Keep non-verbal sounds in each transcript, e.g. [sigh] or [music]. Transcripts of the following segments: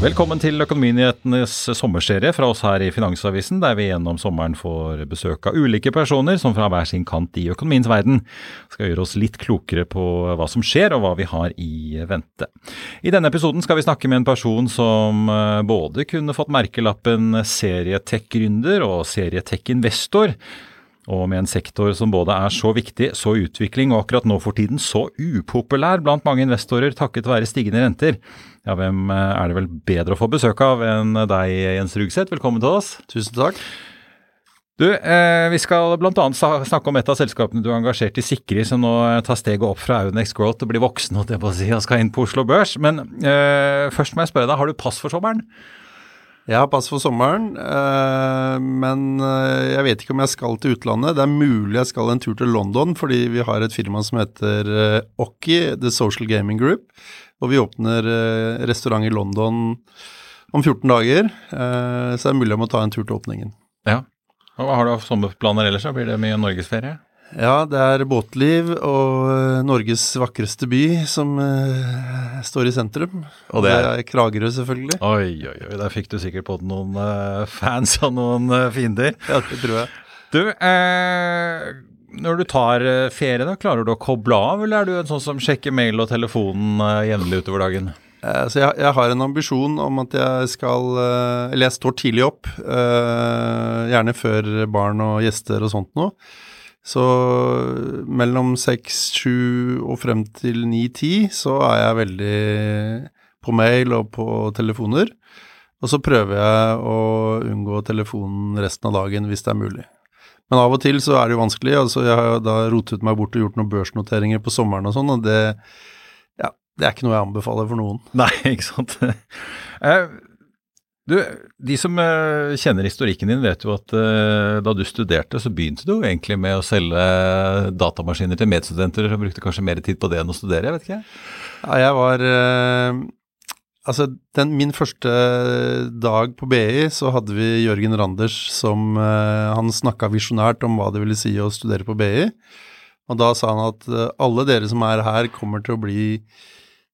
Velkommen til Økonominyhetenes sommerserie fra oss her i Finansavisen, der vi gjennom sommeren får besøk av ulike personer som fra hver sin kant i økonomiens verden skal gjøre oss litt klokere på hva som skjer og hva vi har i vente. I denne episoden skal vi snakke med en person som eh, både kunne fått merkelappen serietech-gründer og serietech-investor, og med en sektor som både er så viktig, så utvikling og akkurat nå for tiden så upopulær blant mange investorer takket være stigende renter. Ja, hvem eh, er det vel bedre å få besøk av enn deg, Jens Rugseth? Velkommen til oss. Tusen takk. Du, eh, Vi skal bl.a. snakke om et av selskapene du er engasjert i, Sikri, som nå tar steget opp fra Aunex Growth og blir voksen og, det si, og skal inn på Oslo Børs. Men eh, først må jeg spørre deg, har du pass for sommeren? Jeg har pass for sommeren, eh, men eh, jeg vet ikke om jeg skal til utlandet. Det er mulig jeg skal en tur til London, fordi vi har et firma som heter eh, Okki, The Social Gaming Group. Og vi åpner restaurant i London om 14 dager, så det er mulig jeg må ta en tur til åpningen. Ja. Hva har du av sommerplaner ellers? Blir det mye norgesferie? Ja, det er båtliv og eh, Norges vakreste by som uh, står i sentrum. Og det er- Kragerø, selvfølgelig. Oi, oi, oi, der fikk du sikkert på noen uh, fans og noen uh, fiender. Ja, det tror jeg. Du, eh, når du tar ferie, da, klarer du å koble av, eller er du en sånn som sjekker mail og telefonen jevnlig utover dagen? Så jeg, jeg har en ambisjon om at jeg skal Eller jeg står tidlig opp, gjerne før barn og gjester og sånt noe. Så mellom seks, sju og frem til ni-ti så er jeg veldig på mail og på telefoner. Og så prøver jeg å unngå telefonen resten av dagen hvis det er mulig. Men av og til så er det jo vanskelig. altså Jeg har da rotet meg bort og gjort noen børsnoteringer på sommeren og sånn, og det, ja, det er ikke noe jeg anbefaler for noen. Nei, [laughs] ikke sant. Eh, du, de som eh, kjenner historikken din, vet jo at eh, da du studerte, så begynte du jo egentlig med å selge datamaskiner til medstudenter og brukte kanskje mer tid på det enn å studere, jeg vet ikke. Ja, jeg var eh, Altså, den, min første dag på BI, så hadde vi Jørgen Randers som eh, Han snakka visjonært om hva det ville si å studere på BI. Og da sa han at eh, alle dere som er her, kommer til å bli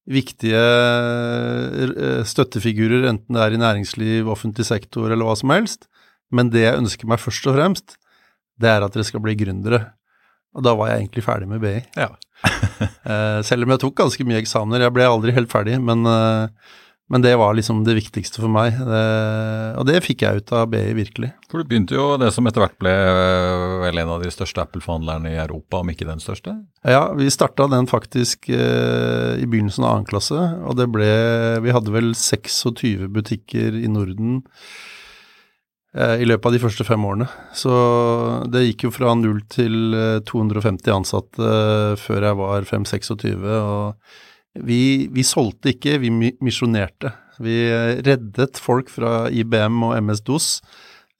viktige eh, støttefigurer, enten det er i næringsliv, offentlig sektor eller hva som helst. Men det jeg ønsker meg først og fremst, det er at dere skal bli gründere. Og da var jeg egentlig ferdig med BI. Ja. [laughs] Eh, selv om jeg tok ganske mye eksamener. Jeg ble aldri helt ferdig, men, eh, men det var liksom det viktigste for meg. Og det fikk jeg ut av BI, virkelig. For du begynte jo det som etter hvert ble eh, vel en av de største Apple-forhandlerne i Europa, om ikke den største? Ja, vi starta den faktisk eh, i begynnelsen av annen klasse, og det ble Vi hadde vel 26 butikker i Norden eh, i løpet av de første fem årene. Så det gikk jo fra null til eh, 250 ansatte eh, før jeg var 5-26, og vi, vi solgte ikke, vi misjonerte. Vi eh, reddet folk fra IBM og MS-DOS.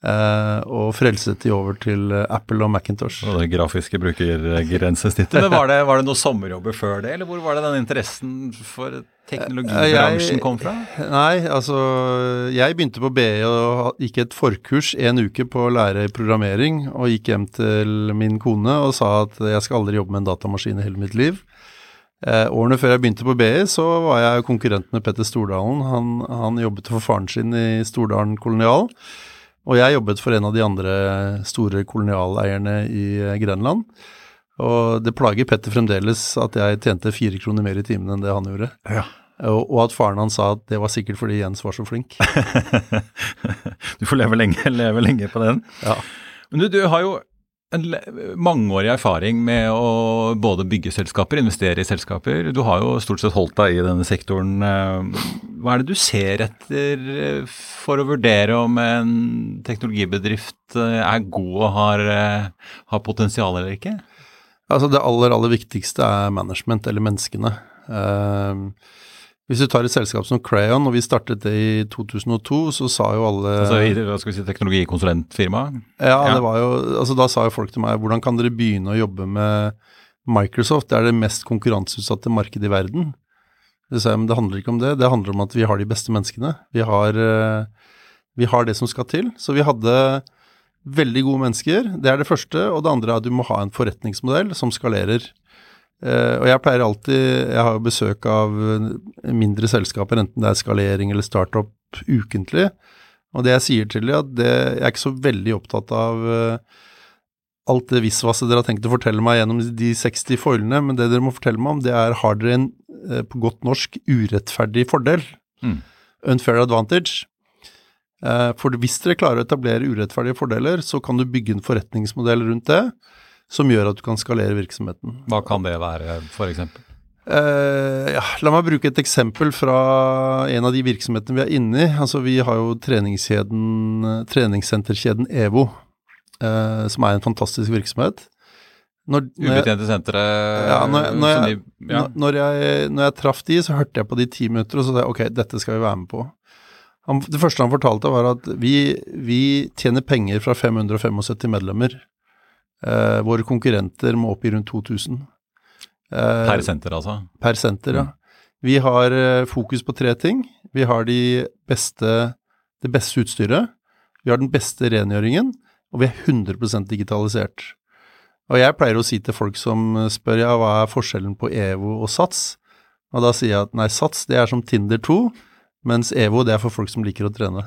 Eh, og frelset de over til eh, Apple og Macintosh. Og det grafiske brukergrensesnittet. Men var det, var det noen sommerjobber før det, eller hvor var det den interessen for teknologibransjen kom fra? Nei, altså Jeg begynte på BI og gikk et forkurs en uke på å lære programmering, og gikk hjem til min kone og sa at jeg skal aldri jobbe med en datamaskin i hele mitt liv. Eh, årene før jeg begynte på BI, så var jeg konkurrent med Petter Stordalen. Han, han jobbet for faren sin i Stordalen kolonial. Og jeg jobbet for en av de andre store kolonialeierne i Grenland. Og det plager Petter fremdeles at jeg tjente fire kroner mer i timen enn det han gjorde. Ja. Og, og at faren hans sa at det var sikkert fordi Jens var så flink. [laughs] du får leve lenge, leve lenge på den. Ja. Men du, du har jo en mangeårig erfaring med å både bygge selskaper, investere i selskaper. Du har jo stort sett holdt deg i denne sektoren. Eh, hva er det du ser etter eh, for å vurdere om en teknologibedrift eh, er god og har, har potensial eller ikke? Altså Det aller, aller viktigste er management, eller menneskene. Uh, hvis du tar et selskap som Crayon, og vi startet det i 2002, så sa jo alle Altså i hva skal vi si, teknologikonsulentfirma? Ja, ja, det var jo Altså da sa jo folk til meg hvordan kan dere begynne å jobbe med Microsoft? Det er det mest konkurranseutsatte markedet i verden. Det, sa jeg, men det handler ikke om det. Det handler om at vi har de beste menneskene. Vi har, uh, vi har det som skal til. Så vi hadde veldig gode mennesker. Det er det første. Og det andre er at du må ha en forretningsmodell som skalerer. Uh, og jeg pleier alltid Jeg har jo besøk av mindre selskaper, enten det er skalering eller startup, ukentlig. Og det jeg sier til dem, at det, jeg er ikke så veldig opptatt av uh, alt det visvaset dere har tenkt å fortelle meg gjennom de 60 foilene, men det dere må fortelle meg om, det er har dere en, uh, på godt norsk, urettferdig fordel? Mm. Unfair advantage. For hvis dere klarer å etablere urettferdige fordeler, så kan du bygge en forretningsmodell rundt det som gjør at du kan skalere virksomheten. Hva kan det være, f.eks.? Uh, ja, la meg bruke et eksempel fra en av de virksomhetene vi er inne i. Altså, vi har jo treningssenterkjeden EVO, uh, som er en fantastisk virksomhet. Når, Ubetjente sentre ja, når, når, jeg, ja. når, jeg, når jeg traff de, så hørte jeg på de ti minutter, og så sa jeg ok, dette skal vi være med på. Han, det første han fortalte, var at vi, vi tjener penger fra 575 medlemmer. Eh, våre konkurrenter må opp i rundt 2000. Eh, per senter, altså? Per senter, ja. Mm. Vi har eh, fokus på tre ting. Vi har de beste, det beste utstyret. Vi har den beste rengjøringen, og vi er 100% digitalisert. Og jeg pleier å si til folk som spør ja, hva er forskjellen på EVO og SATS, og da sier jeg at nei, SATS det er som Tinder 2, mens EVO det er for folk som liker å trene.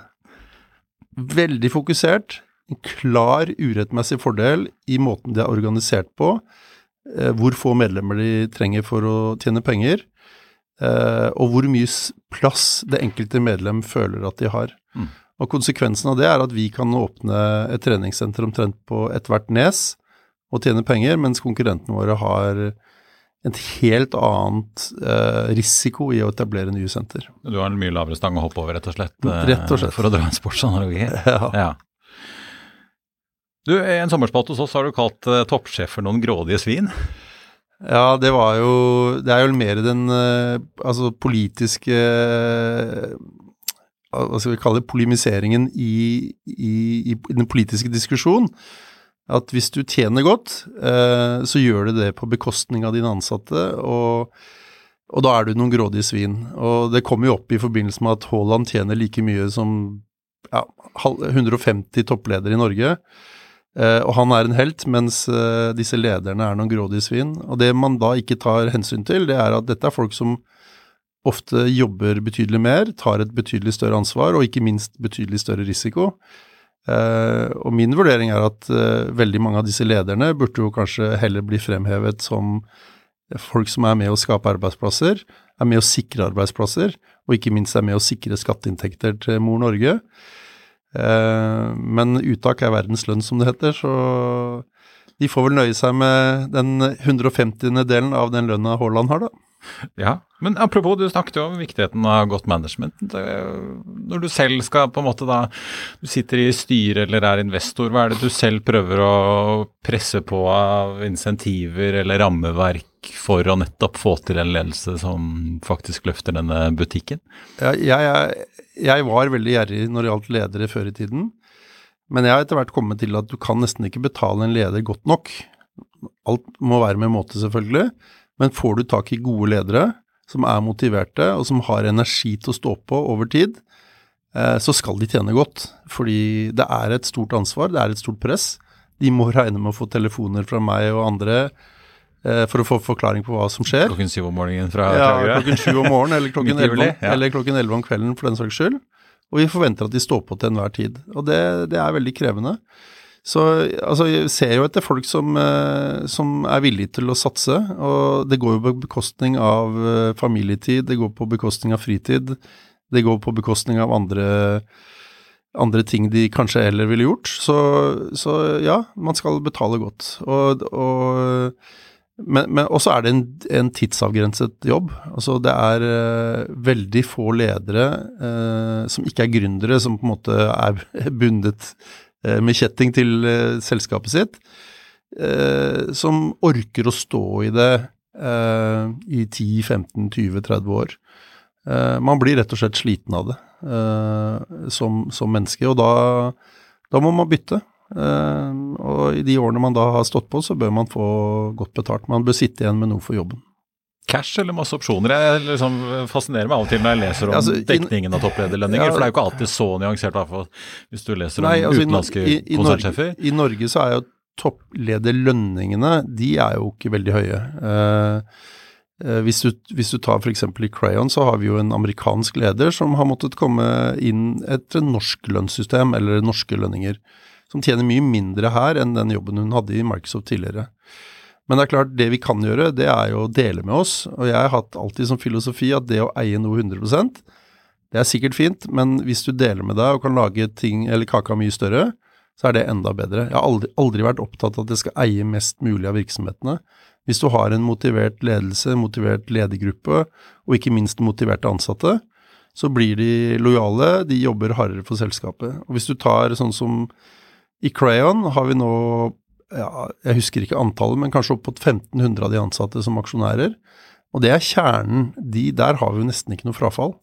Veldig fokusert, en klar urettmessig fordel i måten de er organisert på, eh, hvor få medlemmer de trenger for å tjene penger, eh, og hvor mye plass det enkelte medlem føler at de har. Mm. Og Konsekvensen av det er at vi kan åpne et treningssenter omtrent på ethvert nes og tjene penger, mens konkurrentene våre har en helt annet eh, risiko i å etablere nye senter. Du har en mye lavere stang å hoppe over, rett og slett? Eh, rett og slett. For å dra en sportsanalogi? [laughs] Ja. ja. Du, I en sommerspalt hos oss har du kalt uh, toppsjefer noen grådige svin? Ja, det var jo Det er jo mer den uh, altså politiske uh, Hva skal vi kalle det? Polemiseringen i, i, i den politiske diskusjonen at hvis du tjener godt, eh, så gjør du det på bekostning av dine ansatte, og, og, da er du noen grådige svin. Og det kommer jo opp i forbindelse med at Haaland tjener like mye som ja, 150 toppledere i Norge. Eh, og han er en helt, mens uh, disse lederne er noen grådige svin. Og det man da ikke tar hensyn til, det er at dette er folk som ofte jobber betydelig mer, tar et betydelig større ansvar, og ikke minst betydelig større risiko. Uh, og min vurdering er at uh, veldig mange av disse lederne burde jo kanskje heller bli fremhevet som folk som er med å skape arbeidsplasser, er med å sikre arbeidsplasser, og ikke minst er med å sikre skatteinntekter til Mor Norge. Uh, men uttak er verdens lønn, som det heter, så de får vel nøye seg med den 150. delen av den lønna Haaland har, da. Ja, men apropos, du snakket jo om viktigheten av godt management. Når du selv skal på en måte da Du sitter i styret eller er investor, hva er det du selv prøver å presse på av insentiver eller rammeverk for å nettopp få til en ledelse som faktisk løfter denne butikken? Jeg, jeg, jeg var veldig gjerrig når det gjaldt ledere før i tiden. Men jeg har etter hvert kommet til at du kan nesten ikke betale en leder godt nok. Alt må være med måte, selvfølgelig. Men får du tak i gode ledere som er motiverte, og som har energi til å stå på over tid, eh, så skal de tjene godt. Fordi det er et stort ansvar, det er et stort press. De må regne med å få telefoner fra meg og andre eh, for å få forklaring på hva som skjer. Klokken syv om morgenen fra Ja, klokken sju om morgenen, eller [laughs] klokken elleve ja. om kvelden for den saks skyld. og vi forventer at de står på til enhver tid. Og det, det er veldig krevende. Så altså, jeg ser jo etter folk som, eh, som, er villige til å satse, og det går jo på bekostning av eh, familietid, det går på bekostning av fritid, det går på bekostning av andre, andre ting de kanskje heller ville gjort. Så, så ja, man skal betale godt. Og, og men, men også er det en, en, tidsavgrenset jobb. Altså det er uh, veldig få ledere uh, som ikke er gründere, som på en måte er bundet med kjetting til selskapet sitt, som orker å stå i det i 10-15-20-30 år. man blir rett og slett sliten av det som, som, menneske, og da, da må man bytte. Uh, og i de årene man da har stått på, så bør man få godt betalt. Man bør sitte igjen med noe for jobben. Cash eller masse opsjoner? Jeg liksom fascinerer meg av og til når jeg leser om altså, dekningen av topplederlønninger, ja, for det er jo ikke alltid så nyansert, i hvert fall hvis du leser nei, om altså, utenlandske i, i, konsernsjefer. I, Norge så er jo topplederlønningene, de er jo ikke veldig høye. Uh, hvis, du, hvis du tar f.eks. i Crayon, så har vi jo en amerikansk leder som har måttet komme inn etter norsk lønnssystem, eller norske lønninger som tjener mye mindre her enn den jobben hun hadde i Microsoft tidligere. Men det er klart, det vi kan gjøre, det er jo å dele med oss. Og jeg har hatt alltid som filosofi at det å eie noe 100% det er sikkert fint, men hvis du deler med deg og kan lage ting, eller kaka mye større, så er det enda bedre. Jeg har aldri, aldri vært opptatt av at jeg skal eie mest mulig av virksomhetene. Hvis du har en motivert ledelse, motivert ledergruppe, og ikke minst motiverte ansatte, så blir de lojale, de jobber hardere for selskapet. Og hvis du tar sånn som i Crayon har vi nå, ja, jeg husker ikke antallet, men kanskje opp mot 1500 av de ansatte som aksjonærer. Og det er kjernen. De, der har vi jo nesten ikke noe frafall.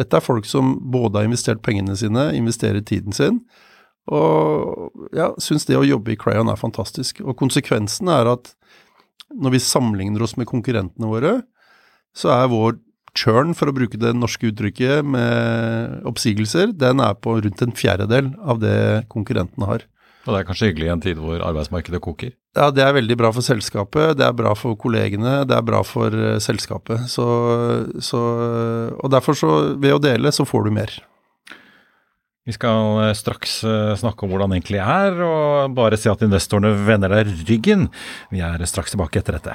Dette er folk som både har investert pengene sine, investerer tiden sin, og ja, syns det å jobbe i Crayon er fantastisk. Og konsekvensen er at når vi sammenligner oss med konkurrentene våre, så er vår churn, for å bruke det norske uttrykket, med oppsigelser, den er på rundt en fjerdedel av det konkurrentene har. Og det er kanskje hyggelig i en tid hvor arbeidsmarkedet koker? Ja, det er veldig bra for selskapet, det er bra for kollegene, det er bra for uh, selskapet. Så, så, og derfor, så, ved å dele, så får du mer. Vi skal eh, straks eh, snakke om hvordan det egentlig er, og bare si at investorene vender deg ryggen. Vi er straks tilbake etter dette.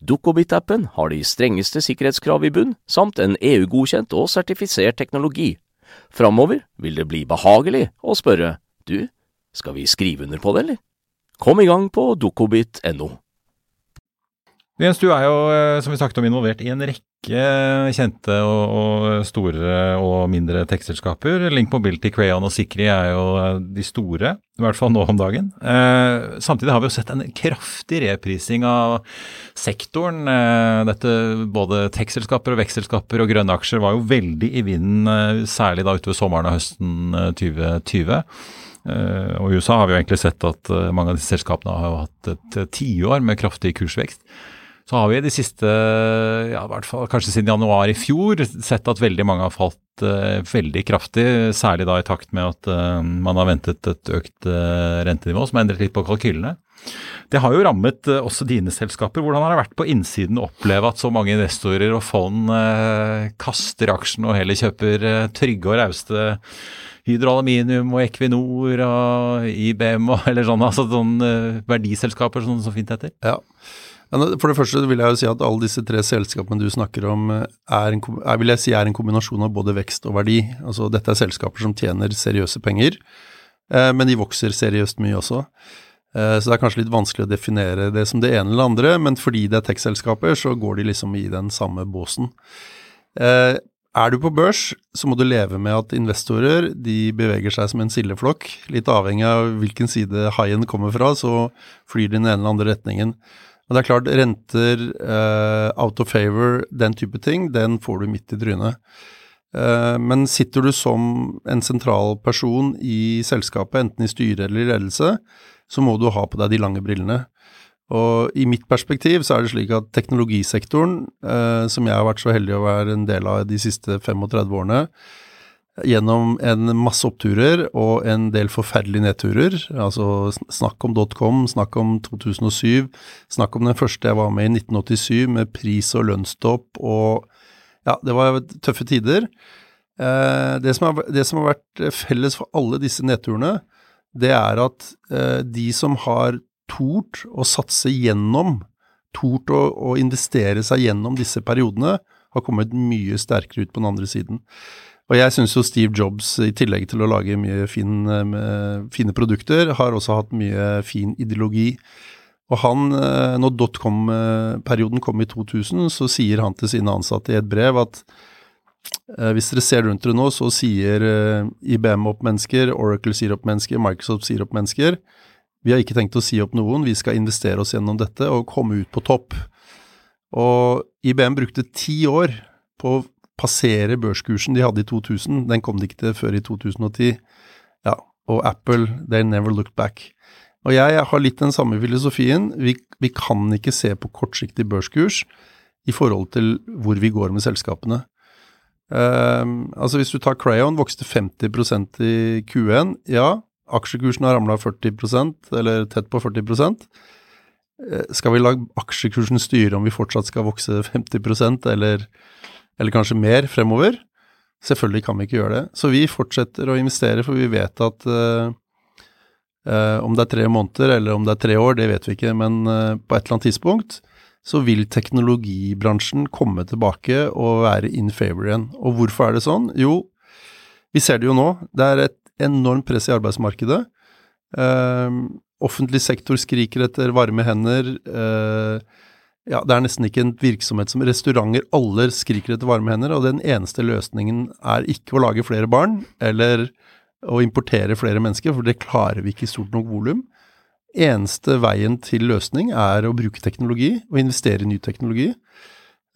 Dukkobit-appen har de strengeste sikkerhetskrav i bunn, samt en EU-godkjent og sertifisert teknologi. Framover vil det bli behagelig å spørre du, skal vi skrive under på det, eller? Kom i gang på dukkobit.no. Jens, du er jo, eh, som vi snakket om, involvert i en rekke kjente og, og store og mindre tekstselskaper. Link Mobility, Crayon og Sikri er jo eh, de store, i hvert fall nå om dagen. Eh, samtidig har vi jo sett en kraftig reprising av sektoren. Eh, dette Både tekstselskaper og vekstselskaper og grønne aksjer var jo veldig i vinden, eh, særlig da utover sommeren og høsten 2020. Uh, og I USA har vi jo egentlig sett at mange av disse selskapene har jo hatt et tiår med kraftig kursvekst. Så har vi de siste, ja, i hvert fall kanskje siden januar i fjor, sett at veldig mange har falt uh, veldig kraftig. Særlig da i takt med at uh, man har ventet et økt uh, rentenivå, som har endret litt på kalkylene. Det har jo rammet også dine selskaper. Hvordan har det vært på innsiden å oppleve at så mange investorer og fond kaster aksjen og heller kjøper trygge og rauste Hydro Aluminium og Equinor og IBM og [laughs] eller sånn, altså sånn verdiselskaper som så fint heter? Ja. For det første vil jeg jo si at alle disse tre selskapene du snakker om, eh, er en, er, vil jeg si er en kombinasjon av både vekst og verdi. Altså Dette er selskaper som tjener seriøse penger, eh, men de vokser seriøst mye også. Eh, så det er kanskje litt vanskelig å definere det som det ene eller andre, men fordi det er tech-selskaper, så går de liksom i den samme båsen. Eh, er du på børs, så må du leve med at investorer de beveger seg som en sildeflokk. Litt avhengig av hvilken side haien kommer fra, så flyr de i den ene eller andre retningen. Og det er klart, renter, uh, out of favor, den type ting, den får du midt i trynet. Uh, men sitter du som en sentral person i selskapet, enten i styre eller i ledelse, så må du ha på deg de lange brillene. Og i mitt perspektiv så er det slik at teknologisektoren, uh, som jeg har vært så heldig å være en del av de siste 35 årene, gjennom en masse oppturer og en del forferdelige nedturer. Altså snakk om dotcom, snakk om 2007, snakk om den første jeg var med i 1987 med pris- og lønnstopp og Ja, det var tøffe tider. Eh, det, som har, det, som har, vært felles for alle disse nedturene, det er at eh, de som har tort å satse gjennom, tort å, å investere seg gjennom disse periodene, har kommet mye sterkere ut på den andre siden. Og jeg syns jo Steve Jobs, i tillegg til å lage mye fin, eh, fine produkter, har også hatt mye fin ideologi. Og han, eh, når dotcom-perioden kom i 2000, så sier han til sine ansatte i et brev at eh, hvis dere ser rundt dere nå, så sier IBM opp mennesker, Oracle sier opp mennesker, Microsoft sier opp mennesker. Vi har ikke tenkt å si opp noen, vi skal investere oss gjennom dette og komme ut på topp. Og IBM brukte ti år på å passere børskursen de hadde i 2000. Den kom de ikke til før i 2010. Ja, og Apple, they never looked back. Og jeg har litt den samme filosofien. Vi, vi kan ikke se på kortsiktig børskurs i forhold til hvor vi går med selskapene. Um, altså Hvis du tar Crayon, vokste 50% i Q1. Ja, aksjekursen har ramla 40% eller tett på 40 eh, Skal vi la aksjekursen styre om vi fortsatt skal vokse 50% eller eller kanskje mer fremover. Selvfølgelig kan vi ikke gjøre det. Så vi fortsetter å investere, for vi vet at uh, uh, om det er tre måneder eller om det er tre år, det vet vi ikke, men uh, på et eller annet tidspunkt så vil teknologibransjen komme tilbake og være in favor igjen. Og hvorfor er det sånn? Jo, vi ser det jo nå. Det er et enormt press i arbeidsmarkedet. offentlig sektor skriker etter varme hender. Uh, ja, det er nesten ikke en virksomhet som restauranter. Alle skriker etter varme hender, og den eneste løsningen er ikke å lage flere barn eller å importere flere mennesker, for det klarer vi ikke i stort nok volum. Eneste veien til løsning er å bruke teknologi og investere i ny teknologi.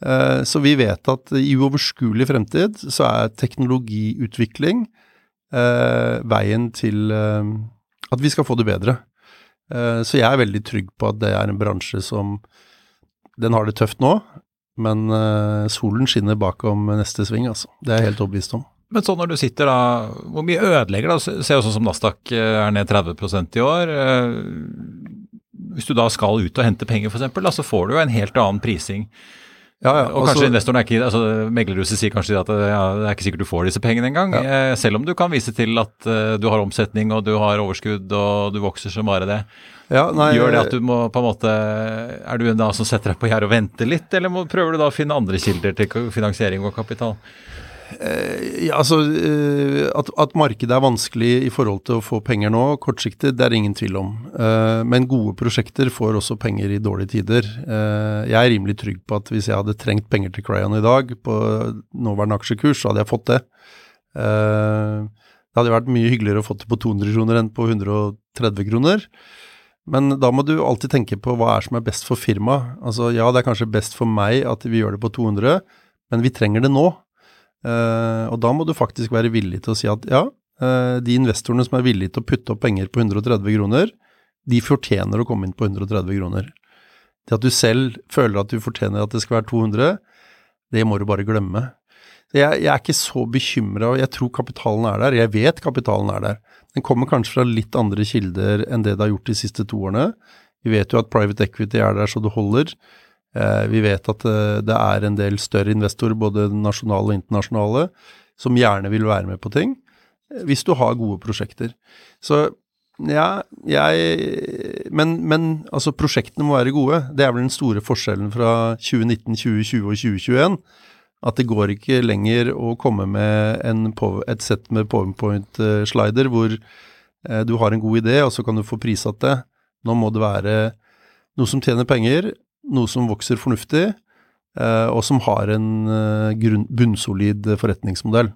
Eh, så vi vet at i uoverskuelig fremtid så er teknologiutvikling eh, veien til eh, at vi skal få det bedre. Så jeg er veldig trygg på at det er en bransje som den har det tøft nå, men uh, solen skinner bakom neste sving, altså. Det er jeg helt overbevist om. Men så når du sitter da, hvor mye ødelegger da? Se også som Nasdaq eh, er ned 30% i år. Eh, hvis du da skal ut og hente penger f.eks., så får du jo en helt annen prising. Ja, ja, og kanskje investoren er ikke, altså Meglerhuset sier kanskje at ja, det er ikke sikkert du får disse pengene engang. Ja. Selv om du kan vise til at uh, du har omsetning og du har overskudd og du vokser som bare det. Ja, nei, Gjør det at du må på en måte Er du en da som setter deg på gjerdet og venter litt, eller må, prøver du da å finne andre kilder til finansiering og kapital? Eh, ja, altså eh, at, at, markedet er vanskelig i forhold til å få penger nå, kortsiktig, det er ingen tvil om. Eh, men gode prosjekter får også penger i dårlige tider. Jeg er rimelig trygg på at hvis jeg hadde trengt penger til Crayon i dag, på nåværende aksjekurs, så hadde jeg fått det. Det hadde vært mye hyggeligere å få det på 200 kroner enn på 130 kroner. Men da må du alltid tenke på hva er som er best for firmaet. Altså ja, det er kanskje best for meg at vi gjør det på 200, men vi trenger det nå. Uh, og da må du faktisk være villig til å si at ja, uh, de investorene som er villige til å putte opp penger på 130 kroner, de fortjener å komme inn på 130 kroner. Det at du selv føler at du fortjener at det skal være 200, det må du bare glemme. Jeg, jeg er ikke så bekymra, og jeg tror kapitalen er der. Jeg vet kapitalen er der. Den kommer kanskje fra litt andre kilder enn det det har gjort de siste to årene. Vi vet jo at private equity er der så det holder. Eh, vi vet at eh, det er en del større investorer, både nasjonale og internasjonale, som gjerne vil være med på ting, eh, hvis du har gode prosjekter. Så ja, jeg men, men, altså, prosjektene må være gode. Det er vel den store forskjellen fra 2019, 2020 og 2021. At det går ikke lenger å komme med en, et sett med powerpoint-slider hvor du har en god idé, og så kan du få prissatt det. Nå må det være noe som tjener penger, noe som vokser fornuftig, eh, og som har en eh, bunnsolid forretningsmodell.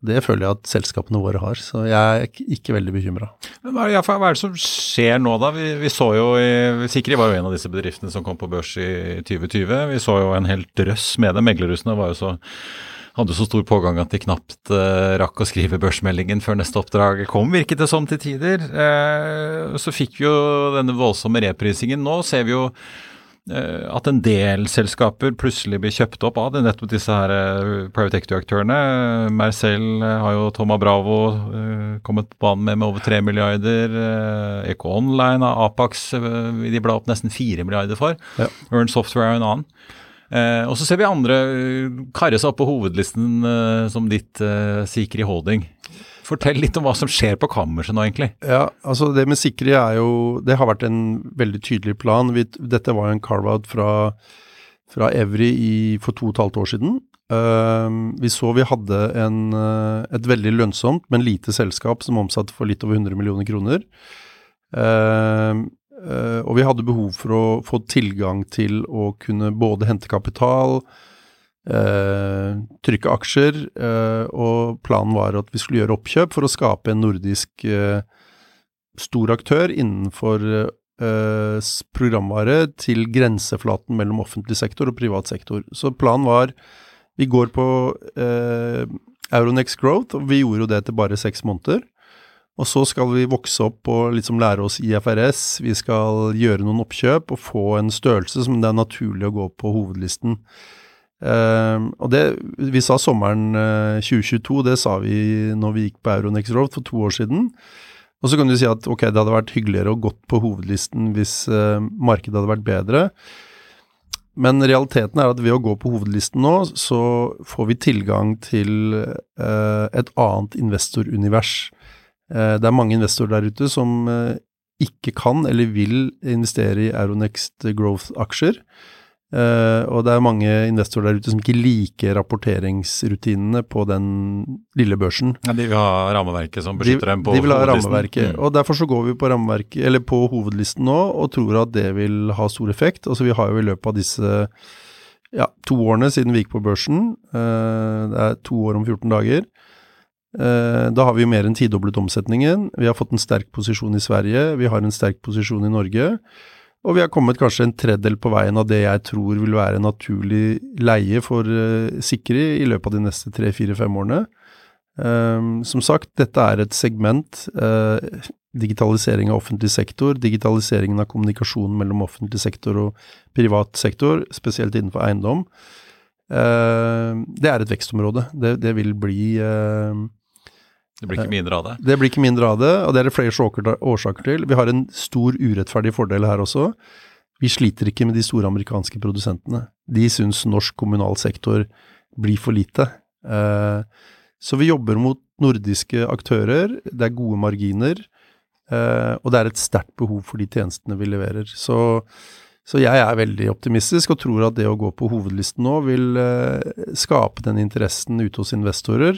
Det føler jeg at selskapene våre har, så jeg er ikke veldig bekymra. Hva, er det som skjer nå, da? Vi, vi så jo Sikri var jo en av disse bedriftene som kom på børs i 2020. Vi så jo en hel drøss med dem. Meglerhusene var jo så hadde så stor pågang at de knapt uh, rakk å skrive børsmeldingen før neste oppdrag kom, virket det som til tider. Uh, så fikk vi jo denne voldsomme reprisingen. Nå ser vi jo Eh, at en del selskaper plutselig blir kjøpt opp av det, nettopp disse her uh, private equity-aktørene. Mercell uh, har jo Toma Bravo kommet på banen med med over 3 milliarder. Eco Online av Apax de bla opp nesten 4 milliarder for. Ja. Earn Software er en annen. og så ser vi andre karre seg opp på hovedlisten som ditt Sikri Holding. Fortell litt om hva som skjer på kammerset nå, egentlig. Ja, altså Det med sikre er jo Det har vært en veldig tydelig plan. Vi, dette var jo en carve-out fra, fra Evry i, for to og et halvt år siden. Uh, vi så vi hadde en, uh, et veldig lønnsomt, men lite selskap som omsatte for litt over 100 millioner kroner. Uh, og vi hadde behov for å få tilgang til å kunne både hente kapital, eh, trykke aksjer, eh, og planen var at vi skulle gjøre oppkjøp for å skape en nordisk eh, stor aktør innenfor eh, programvare til grenseflaten mellom offentlig sektor og privat sektor. Så planen var vi går på eh, Euronex Growth, og vi gjorde jo det etter bare seks måneder. Og så skal vi vokse opp og liksom lære oss IFRS, vi skal gjøre noen oppkjøp og få en størrelse som det er naturlig å gå på hovedlisten. Uh, og det vi sa sommeren uh, eh, 2022, det sa vi når vi gikk på Euronex Road for to år siden. Og så kan du si at ok, det hadde vært hyggeligere å gått på hovedlisten hvis uh, markedet hadde vært bedre. Men realiteten er at ved å gå på hovedlisten nå, så får vi tilgang til eh, et annet investorunivers. det er mange investorer der ute som ikke kan eller vil investere i Euronext Growth-aksjer. Uh, og det er mange investorer der ute som ikke liker rapporteringsrutinene på den lille børsen. Ja, De vil ha rammeverket som beskytter de, dem på De vil ha rammeverket, mm. og derfor så går vi på eller på hovedlisten nå og tror at det vil ha stor effekt. Altså Vi har jo i løpet av disse ja, to årene siden vi gikk på børsen, uh, det er to år om 14 dager, uh, da har vi mer enn tidoblet omsetningen. Vi har fått en sterk posisjon i Sverige, vi har en sterk posisjon i Norge. Og vi har kommet kanskje en tredjedel på veien av det jeg tror vil være naturlig leie for uh, Sikri i løpet av de neste tre, fire, fem årene. Um, som sagt, dette er et segment. Uh, digitalisering av offentlig sektor, digitaliseringen av kommunikasjonen mellom offentlig sektor og privat sektor, spesielt innenfor eiendom. Uh, det er et vekstområde. Det, vil bli uh, det blir ikke mindre av det? Det blir ikke mindre av det, og det er det flere årsaker til. Vi har en stor urettferdig fordel her også. Vi sliter ikke med de store amerikanske produsentene. De syns norsk kommunal sektor blir for lite. Eh, så vi jobber mot nordiske aktører, det er gode marginer, eh, og det er et sterkt behov for de tjenestene vi leverer. Så, så jeg er veldig optimistisk og tror at det å gå på hovedlisten nå vil eh, skape den interessen ute hos investorer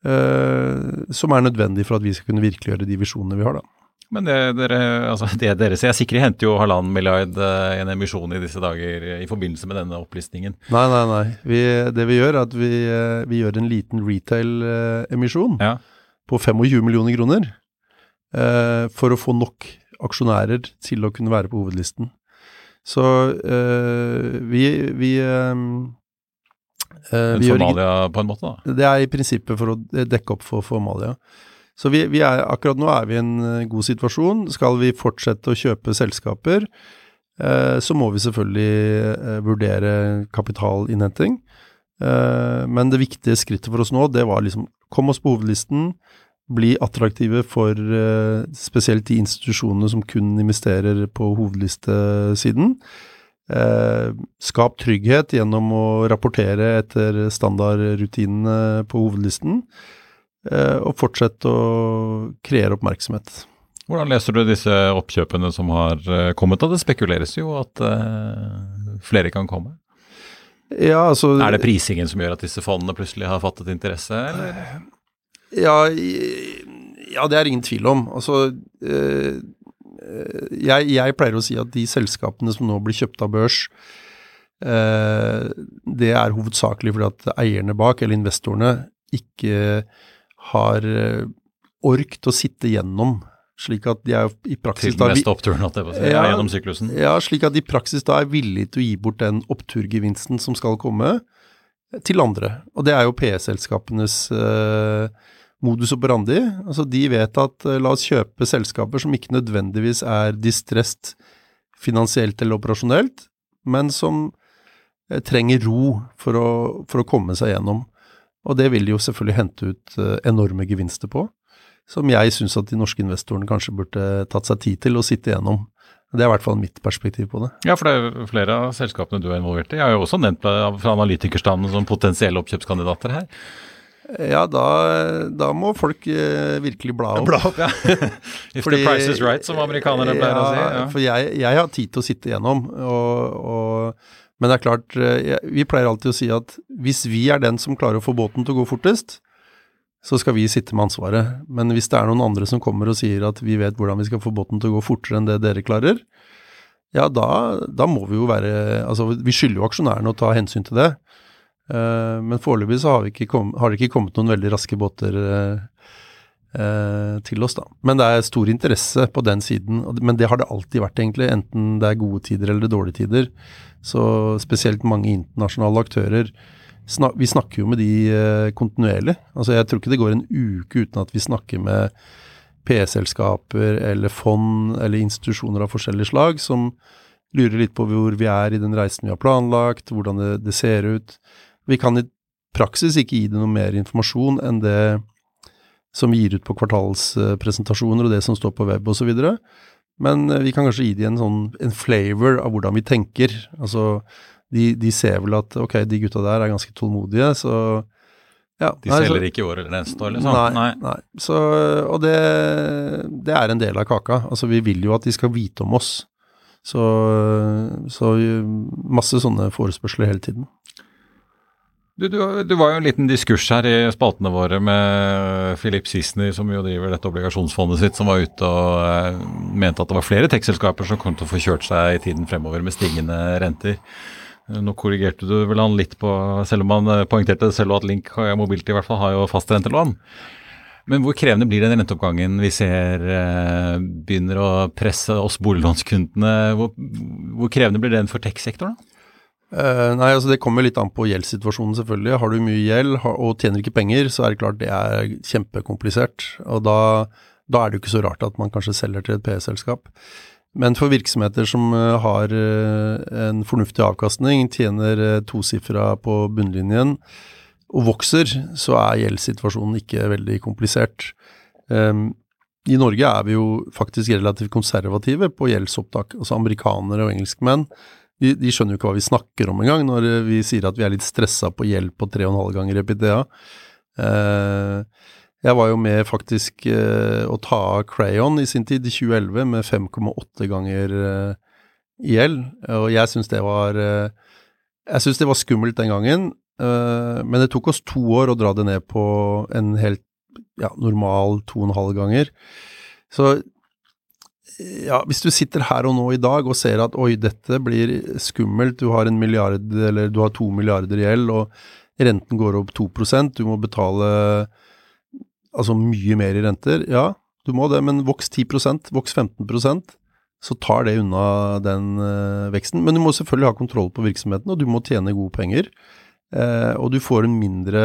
Uh, som er nødvendig for at vi skal kunne virkeliggjøre de visjonene vi har, da. Men det dere, altså det dere ser, Sikre henter jo halvannen milliard i en emisjon i disse dager i forbindelse med denne opplistningen. Nei, nei, nei. Vi, det vi gjør, er at vi, uh, vi gjør en liten retail-emisjon ja. på 25 millioner kroner. for å få nok aksjonærer til å kunne være på hovedlisten. Så vi, vi Uh, formalia på en måte, da? Det er i prinsippet for å dekke opp for formalia. Så vi, vi er, akkurat nå er vi i en eh, god situasjon. Skal vi fortsette å kjøpe selskaper, eh, så må vi selvfølgelig eh, vurdere kapitalinnhenting. Eh, men det viktige skrittet for oss nå, det var liksom kom oss på hovedlisten, bli attraktive for eh, spesielt de institusjonene som kun investerer på hovedlistesiden. Eh, skap trygghet gjennom å rapportere etter standardrutinene på hovedlisten, eh, og fortsett å kreere oppmerksomhet. Hvordan leser du disse oppkjøpene som har eh, kommet? da? det spekuleres jo at flere kan komme. Ja, altså, er det prisingen som gjør at disse fondene plutselig har fattet interesse, eller? Ja, ja det er ingen tvil om. Altså jeg, jeg, pleier å si at de selskapene som nå blir kjøpt av børs, uh, det er hovedsakelig fordi at eierne bak, eller investorene, ikke har orkt å sitte gjennom slik at de er i praksis da, oppturen, ja, gjennom syklusen? Ja, slik at de i praksis da er villige til å gi bort den oppturgevinsten som skal komme, til andre. Og det er jo PE-selskapenes eh, modus operandi. Altså de vet at eh, la oss kjøpe selskaper som ikke nødvendigvis er distressed finansielt eller operasjonelt, men som eh, trenger ro for å, for å komme seg gjennom. Og det vil de jo selvfølgelig hente ut eh, enorme gevinster på som jeg syns at de norske investorene kanskje burde tatt seg tid til å sitte igjennom. Det er i hvert fall mitt perspektiv på det. Ja, for det er flere av selskapene du er involvert i. Jeg har jo også nevnt fra analytikerstanden som potensielle oppkjøpskandidater her. Ja, da, da må folk eh, virkelig bla opp. Bla opp, ja. [laughs] If Fordi, the price is right, som amerikanerne pleier ja, å si. Ja. For jeg, jeg, har tid til å sitte igjennom, og, og, men det er klart, eh, jeg, vi pleier alltid å si at hvis vi er den som klarer å få båten til å gå fortest, så skal vi sitte med ansvaret. Men hvis det er noen andre som kommer og sier at vi vet hvordan vi skal få båten til å gå fortere enn det dere klarer, ja, da, da må vi jo være Altså, vi skylder jo aksjonærene å ta hensyn til det. Uh, men foreløpig så har, kom, har, det ikke kommet noen veldig raske båter uh, uh, til oss, da. Men det er stor interesse på den siden. Men det har det alltid vært, egentlig. Enten det er gode tider eller dårlige tider. Så spesielt mange internasjonale aktører vi snakker jo med de eh, kontinuerlig. Altså Jeg tror ikke det går en uke uten at vi snakker med P-selskaper eller fond eller institusjoner av forskjellig slag som lurer litt på hvor vi er i den reisen vi har planlagt, hvordan det, det ser ut. Vi kan i praksis ikke gi det noe mer informasjon enn det som vi gir ut på kvartalspresentasjoner og det som står på web osv. Men eh, vi kan kanskje gi dem en sånn en flavor av hvordan vi tenker. Altså de, de, ser vel at ok, de gutta der er ganske tålmodige, så ja. De selger ikke i år eller neste år, liksom? Nei. nei. nei. Så, og det, det, er en del av kaka. Altså, vi vil jo at de skal vite om oss. Så, så masse sånne forespørsler hele tiden. Du, du, du, var jo en liten diskurs her i spaltene våre med Philip Sissener, som jo driver dette obligasjonsfondet sitt, som var ute og eh, mente at det var flere tekstselskaper som kom til å få kjørt seg i tiden fremover med stigende renter. Nå korrigerte du vel han litt på, selv om han poengterte det selv at Link Mobility i hvert fall har jo fastrentelån. Men hvor krevende blir den renteoppgangen vi ser eh, begynner å presse oss boliglånskundene? Hvor, hvor krevende blir den for tech-sektoren? Uh, nei, altså Det kommer litt an på gjeldssituasjonen, selvfølgelig. Har du mye gjeld og tjener ikke penger, så er det klart det er kjempekomplisert. Og da, da er det jo ikke så rart at man kanskje selger til et PE-selskap. Men for virksomheter som eh, har eh, en fornuftig avkastning, tjener tosifra på bunnlinjen og vokser, så er gjeldssituasjonen ikke veldig komplisert. Um, I Norge er vi jo faktisk relativt konservative på gjeldsopptak. Altså amerikanere og engelskmenn de, de skjønner jo ikke hva vi snakker om engang, når vi sier at vi er litt stressa på gjeld på 3,5 ganger EPDA. Uh, jeg var jo med faktisk eh, å ta av Crayon i sin tid, i 2011, med 5,8 ganger eh, gjeld. Og jeg syns det var eh, Jeg syns det var skummelt den gangen, eh, men det tok oss to år å dra det ned på en helt ja, normal 2,5 ganger. Så ja, hvis du sitter her og nå i dag og ser at oi, dette blir skummelt, du har en milliard eller du har to milliarder i gjeld, og renten går opp 2% du må betale altså mye mer i renter. Ja, du må det, men voks 10% voks 15% så tar det unna den uh, veksten. Men du må selvfølgelig ha kontroll på virksomheten, og du må tjene gode penger. Uh, og du får en mindre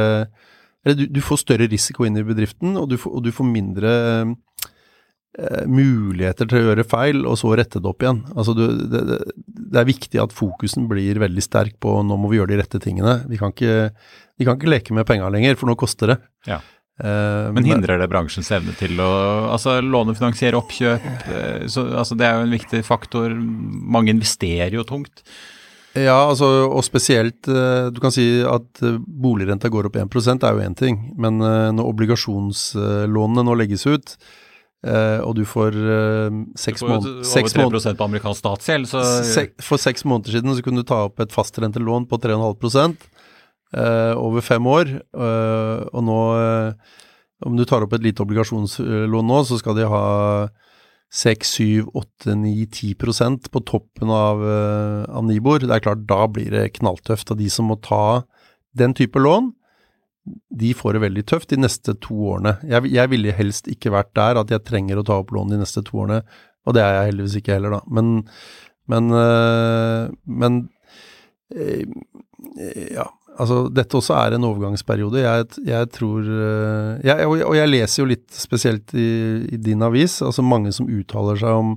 Eller du, du, får større risiko inn i bedriften, og du og du får mindre eh, muligheter til å gjøre feil, og så rette det opp igjen. Altså, du, det, det, er viktig at fokusen blir veldig sterk på nå må vi gjøre de rette tingene. Vi kan ikke, vi kan ikke leke med penga lenger, for nå koster det. Ja. Uh, men hindrer det bransjens evne til å altså, lånefinansiere oppkjøp? Uh, så, altså, det er jo en viktig faktor. Mange investerer jo tungt. Ja, altså, og spesielt Du kan si at boligrenta går opp 1% er jo én ting. Men når obligasjonslånene nå legges ut, og du får seks måneder Over 3 på amerikansk statsgjeld, så For seks måneder siden så kunne du ta opp et fastrentelån på 3,5 uh, over fem år. Uh, og nå, uh, om du tar opp et lite obligasjonslån nå, så skal de ha 6, 7, 8, 9, 10% på toppen av, av Nibor. Det er klart, da blir det knalltøft. Og de som må ta den type lån, de får det veldig tøft de neste to årene. Jeg, jeg ville helst ikke vært der at jeg trenger å ta opp lån de neste to årene, og det er jeg heldigvis ikke heller, da. Men, men, men ja, altså, dette også er en overgangsperiode. Jeg, jeg tror eh, jeg, Og jeg leser jo litt spesielt i, i, din avis, altså mange som uttaler seg om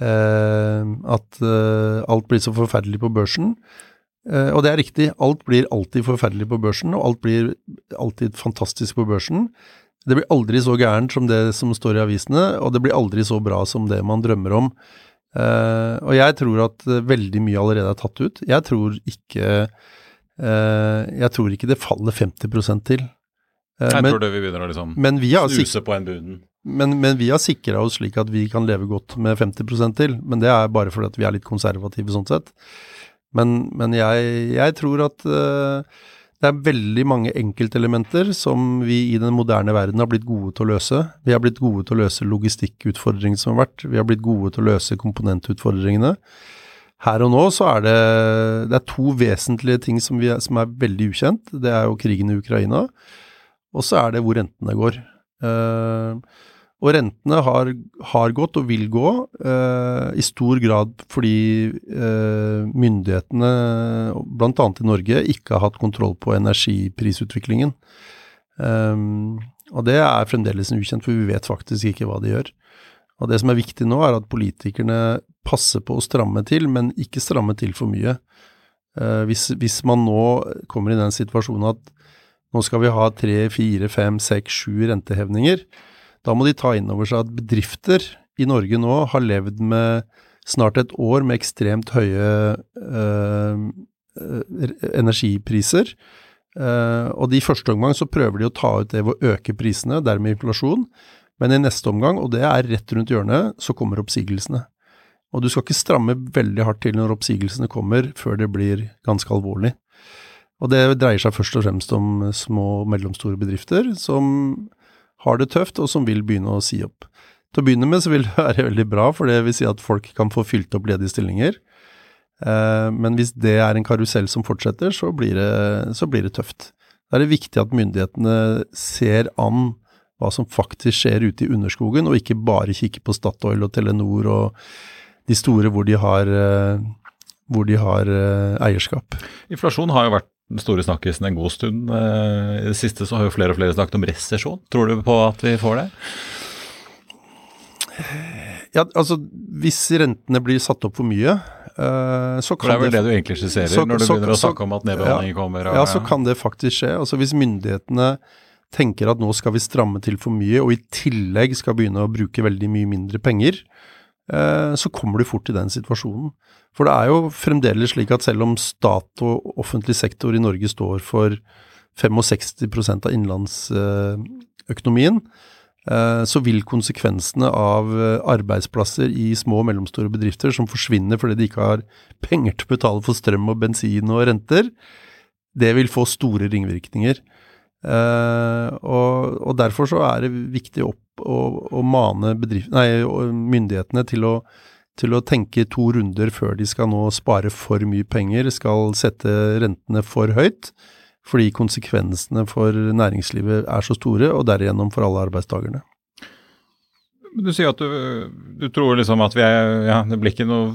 eh, at alt blir så forferdelig på børsen. Eh, og det er riktig, alt blir alltid forferdelig på børsen, og alt blir alltid fantastisk på børsen. Det blir aldri så gærent som det som står i avisene, og det blir aldri så bra som det man drømmer om. Uh, og jeg tror at veldig mye allerede er tatt ut. Jeg tror ikke Eh, jeg tror ikke det faller 50 til. Eh, jeg men, tror det vi begynner å liksom snuse på en bunnen. Men, men, vi har sikra oss slik at vi kan leve godt med 50% til. Men det er bare fordi at vi er litt konservative sånn sett. Men, men jeg, jeg, tror at uh, det er veldig mange enkeltelementer som vi i den moderne verden har blitt gode til å løse. Vi har blitt gode til å løse logistikkutfordringene som har vært. Vi har blitt gode til å løse komponentutfordringene her og nå så er det, det er to vesentlige ting som, er, som, er, veldig ukjent. Det er jo krigen i Ukraina, og så er det hvor rentene går. Uh, og rentene har, har, gått og vil gå, eh, i stor grad fordi eh, myndighetene, bl.a. i Norge, ikke har hatt kontroll på energiprisutviklingen. Um, og det er fremdeles ukjent, for vi vet faktisk ikke hva de gjør. Og det som er viktig nå, er at politikerne passer på å stramme til, men ikke stramme til for mye. Eh, hvis, hvis, man nå kommer i den situasjonen at nå skal vi ha tre, fire, fem, seks, sju rentehevninger, da må de ta inn over seg at bedrifter i Norge nå har levd med snart et år med ekstremt høye øh, energipriser. Uh, og i første omgang så prøver de å ta ut det ved å øke prisene, dermed inflasjon. Men i neste omgang, og det er rett rundt hjørnet, så kommer oppsigelsene. Og du skal ikke stramme veldig hardt til når oppsigelsene kommer, før det blir ganske alvorlig. Og det dreier seg først og fremst om små og mellomstore bedrifter som har det tøft, og som vil begynne å si opp. Til å begynne med så vil det [laughs] være veldig bra, for det vil si at folk kan få fylt opp ledige stillinger. Eh, men hvis det er en karusell som fortsetter, så blir, det, så blir det tøft. Da er det viktig at myndighetene ser an hva som faktisk skjer ute i underskogen, og ikke bare kikker på Statoil og Telenor og de store hvor de har, eh, hvor de har eh, eierskap. Inflasjon har jo vært store snakkisen en god stund. Eh, I det siste så har jo flere og flere snakket om resesjon. Tror du på at vi får det? Ja, altså hvis rentene blir satt opp for mye, så kan det er vel det, det du egentlig skisserer så, når du så, begynner å snakke om at nedbehandling ja, kommer? Og, ja, så kan det faktisk skje. Altså Hvis myndighetene tenker at nå skal vi stramme til for mye, og i tillegg skal begynne å bruke veldig mye mindre penger, eh, så kommer du fort i den situasjonen. For det er jo fremdeles slik at selv om stat og offentlig sektor i Norge står for 65 av innenlandsøkonomien, eh, så vil konsekvensene av arbeidsplasser i små og mellomstore bedrifter som forsvinner fordi de ikke har [laughs] penger til å betale for strøm og bensin og renter, det vil få store ringvirkninger. Og, derfor så er det viktig å opp å, å mane nei, myndighetene til å, til å, tenke to runder før de skal nå spare for mye penger, skal sette rentene for høyt. Fordi konsekvensene for næringslivet er så store, og derigjennom for alle arbeidstakerne. Du sier at du, du tror liksom at vi er, ja, det blir ikke noe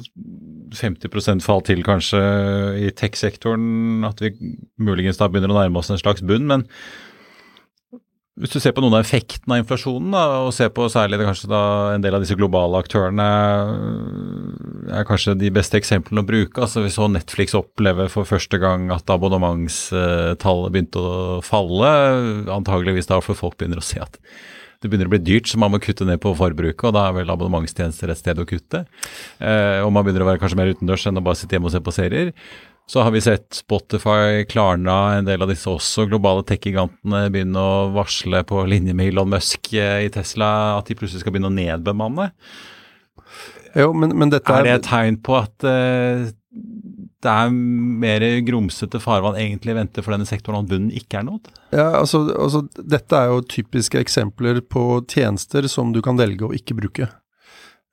50% fall til kanskje i tech-sektoren, at vi muligens da begynner å nærme oss en slags bunn. Men Hvis du ser på noen av effektene av inflasjonen, da, og ser på særlig kanskje da en del av disse globale aktørene, er kanskje de beste eksemplene å bruke. altså Vi så Netflix oppleve for første gang at abonnementstallet begynte å falle. Antageligvis da for folk begynner å se at det begynner å bli dyrt, så man må kutte ned på forbruket. Og da er vel abonnementstjenester et sted å kutte. Eh, og man begynner å være kanskje mer utendørs enn å bare sitte hjemme og se på serier. Så har vi sett Spotify, Klarna, en del av disse også globale tech-gigantene begynne å varsle på linje med Elon Musk eh, i Tesla at de plutselig skal begynne å nedbemanne. Jo, men, men dette er, er det et tegn på at uh, det er mer grumsete farvann egentlig venter for denne sektoren at bunnen ikke er nådd? Ja, altså, altså, Dette er jo typiske eksempler på tjenester som du kan velge å ikke bruke.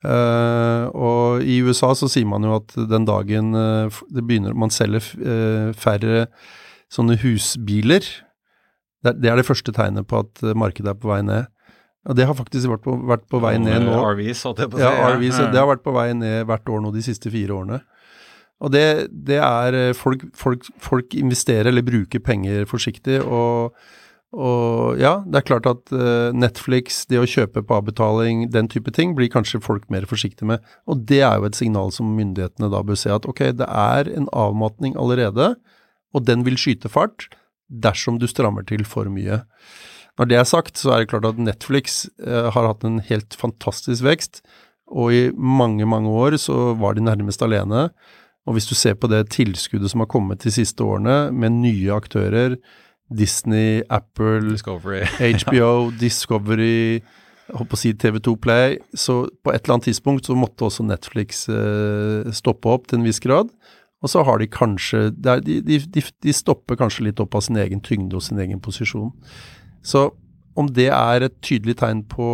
Uh, og i USA så sier man jo at den dagen uh, det begynner, man selger uh, færre sånne husbiler, det, det, er det første tegnet på at markedet er på vei ned. Og det har faktisk vært på, vært på vei ned nå. RVs, holdt jeg på å si. Ja, RVs, det har vært på vei ned hvert år nå de siste fire årene. Og det, det er folk, folk, folk, investerer eller bruker penger forsiktig, og og ja, det er klart at uh, Netflix, det å kjøpe på avbetaling, den type ting, blir kanskje folk mer forsiktige med. Og det er jo et signal som myndighetene da bør se at ok, det er en avmatning allerede, og den vil skyte fart dersom du strammer til for mye. Når det er sagt, så er det klart at Netflix uh, har hatt en helt fantastisk vekst, og i mange, mange år så var de nærmest alene. Og hvis du ser på det tilskuddet som har kommet de siste årene, med nye aktører, Disney, Apple, Discovery. [laughs] HBO, Discovery, holdt på å si TV2 Play. Så på et eller annet tidspunkt så måtte også Netflix eh, stoppe opp til en viss grad. Og så har de kanskje de, de, de, de, stopper kanskje litt opp av sin egen tyngde og sin egen posisjon. Så om det er et tydelig tegn på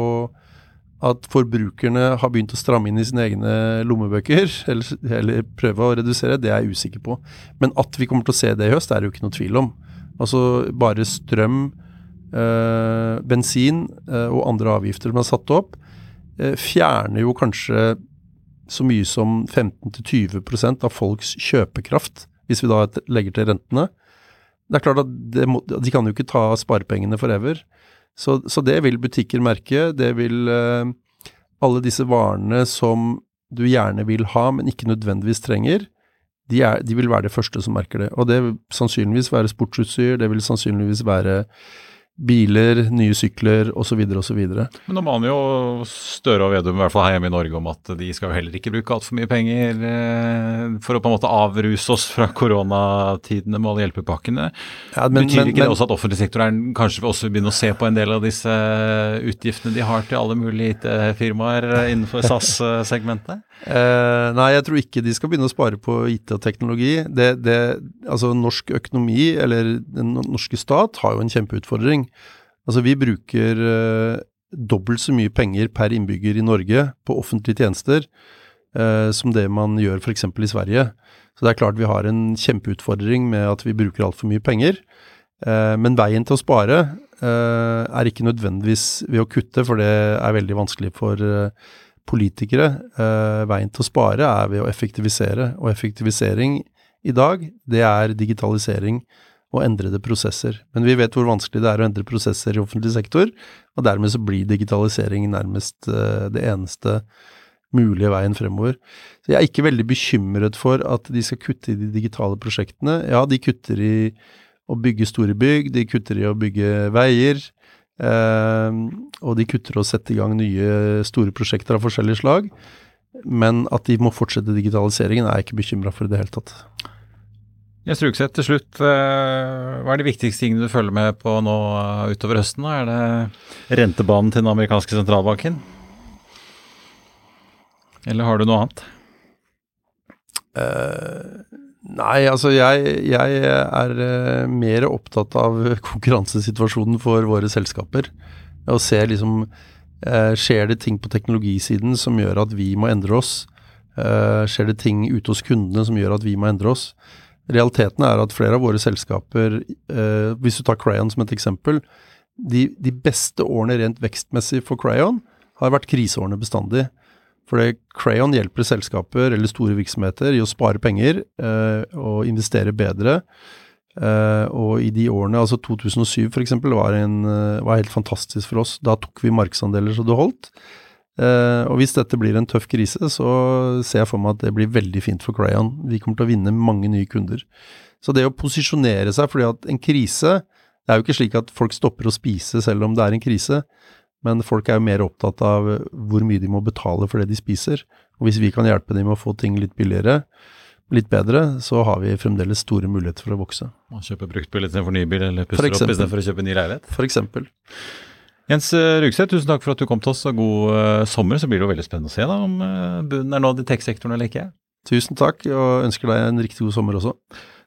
at forbrukerne har begynt å stramme inn i sine egne lommebøker, [laughs] eller, eller prøve å redusere, det er jeg usikker på. Men at vi kommer til å se det i høst, er det jo ikke noe tvil om. Altså bare strøm, øh, bensin øh, og andre avgifter som er satt opp, øh, fjerner jo kanskje så mye som 15-20% av folks kjøpekraft, hvis vi da legger til rentene. Det er klart at må, de kan jo ikke ta sparepengene forever. Så, så det vil butikker merke. Det vil alle disse varene som du gjerne vil ha, men ikke nødvendigvis trenger, de, er, de, vil være det første som merker det. Og det vil sannsynligvis være sportsutstyr, det vil sannsynligvis være biler, nye sykler osv. osv. Men nå maner jo Støre og Vedum, i hvert fall her hjemme i Norge, om at de skal jo heller ikke bruke altfor mye penger eh, for å på en måte avruse oss fra koronatidene med alle hjelpepakkene. Ja, men, Betyr ikke men, det også at offentlig sektor er, kanskje også begynne å se på en del av disse utgiftene de har til alle mulige IT-firmaer innenfor [laughs] SAS-segmentet? Eh, nei, jeg tror ikke de skal begynne å spare på IT og teknologi. Det, det, altså Norsk økonomi, eller den norske stat, har jo en kjempeutfordring. Altså Vi bruker eh, dobbelt så mye penger per innbygger i Norge på offentlige tjenester eh, som det man gjør f.eks. i Sverige. Så det er klart vi har en kjempeutfordring med at vi bruker altfor mye penger. Eh, men veien til å spare eh, er ikke nødvendigvis ved å kutte, for det er veldig vanskelig for eh, politikere. Eh, veien til å spare er ved å effektivisere, og effektivisering i dag, det er digitalisering og endrede prosesser. Men vi vet hvor vanskelig det er å endre prosesser i offentlig sektor, og dermed så blir digitalisering nærmest eh, det eneste mulige veien fremover. Så jeg er ikke veldig bekymret for at de skal kutte i de digitale prosjektene. Ja, de kutter i å bygge store bygg, de kutter i å bygge veier, og de kutter og setter i gang nye store prosjekter av forskjellige slag. Men at de må fortsette digitaliseringen er jeg ikke bekymra for i det hele tatt. Jens Rugseth, til slutt. Eh, hva er de viktigste tingene du følger med på nå eh, utover høsten? Er det rentebanen til den amerikanske sentralbanken? Eller har du noe annet? Uh, Nei, altså jeg, jeg er uh, mer opptatt av [laughs] konkurransesituasjonen for våre selskaper. Og ser liksom uh, Skjer det ting på teknologisiden som gjør at vi må endre oss? Uh, skjer det ting ute hos kundene som gjør at vi må endre oss? Realiteten er at flere av våre selskaper, hvis du tar Crayon som et eksempel, de, de beste årene rent vekstmessig for Crayon har vært kriseårene bestandig. For Crayon hjelper selskaper eller store virksomheter i å spare penger eh, og investere bedre Eh, og i de årene, altså 2007 f.eks., var, en, uh, var helt fantastisk for oss. Da tok vi markedsandeler så det holdt. Eh, og hvis dette blir en tøff krise, så ser jeg for meg at det blir veldig fint for Crayon. Vi kommer til å vinne mange nye kunder. Så det å posisjonere seg, fordi at en krise Det er jo ikke slik at folk stopper å spise selv om det er en krise, men folk er jo mer opptatt av hvor mye de må betale for det de spiser. Og hvis vi kan hjelpe dem med å få ting litt billigere, litt bedre, så har vi fremdeles store muligheter for å vokse. Man kjøper bruktbil istedenfor nybil, eller pusser opp istedenfor å kjøpe ny leilighet? For eksempel. Jens eh, Rugseth, tusen takk for at du kom til oss, og god uh, sommer. Så blir det jo veldig spennende å se da, om uh, bunnen er nådd i tech-sektoren eller ikke. Tusen takk, og ønsker deg en riktig god sommer også.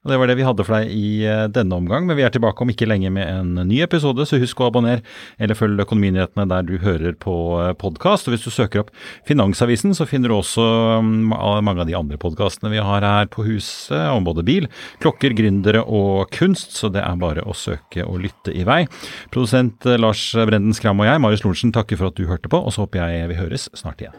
Og Det var det vi hadde for deg i eh, denne omgang, men vi er tilbake om ikke lenge med en ny episode, så husk å abonnere eller følg Økonominyhetene der du hører på eh, podkast. Hvis du søker opp Finansavisen, så finner du også mm, mange av de andre podkastene vi har her på huset, om både bil, klokker, gründere og kunst, så det er bare å søke og lytte i vei. Produsent eh, Lars Brenden Skram og jeg, Marius Lorentzen, takker for at du hørte på, og så håper jeg vi høres snart igjen.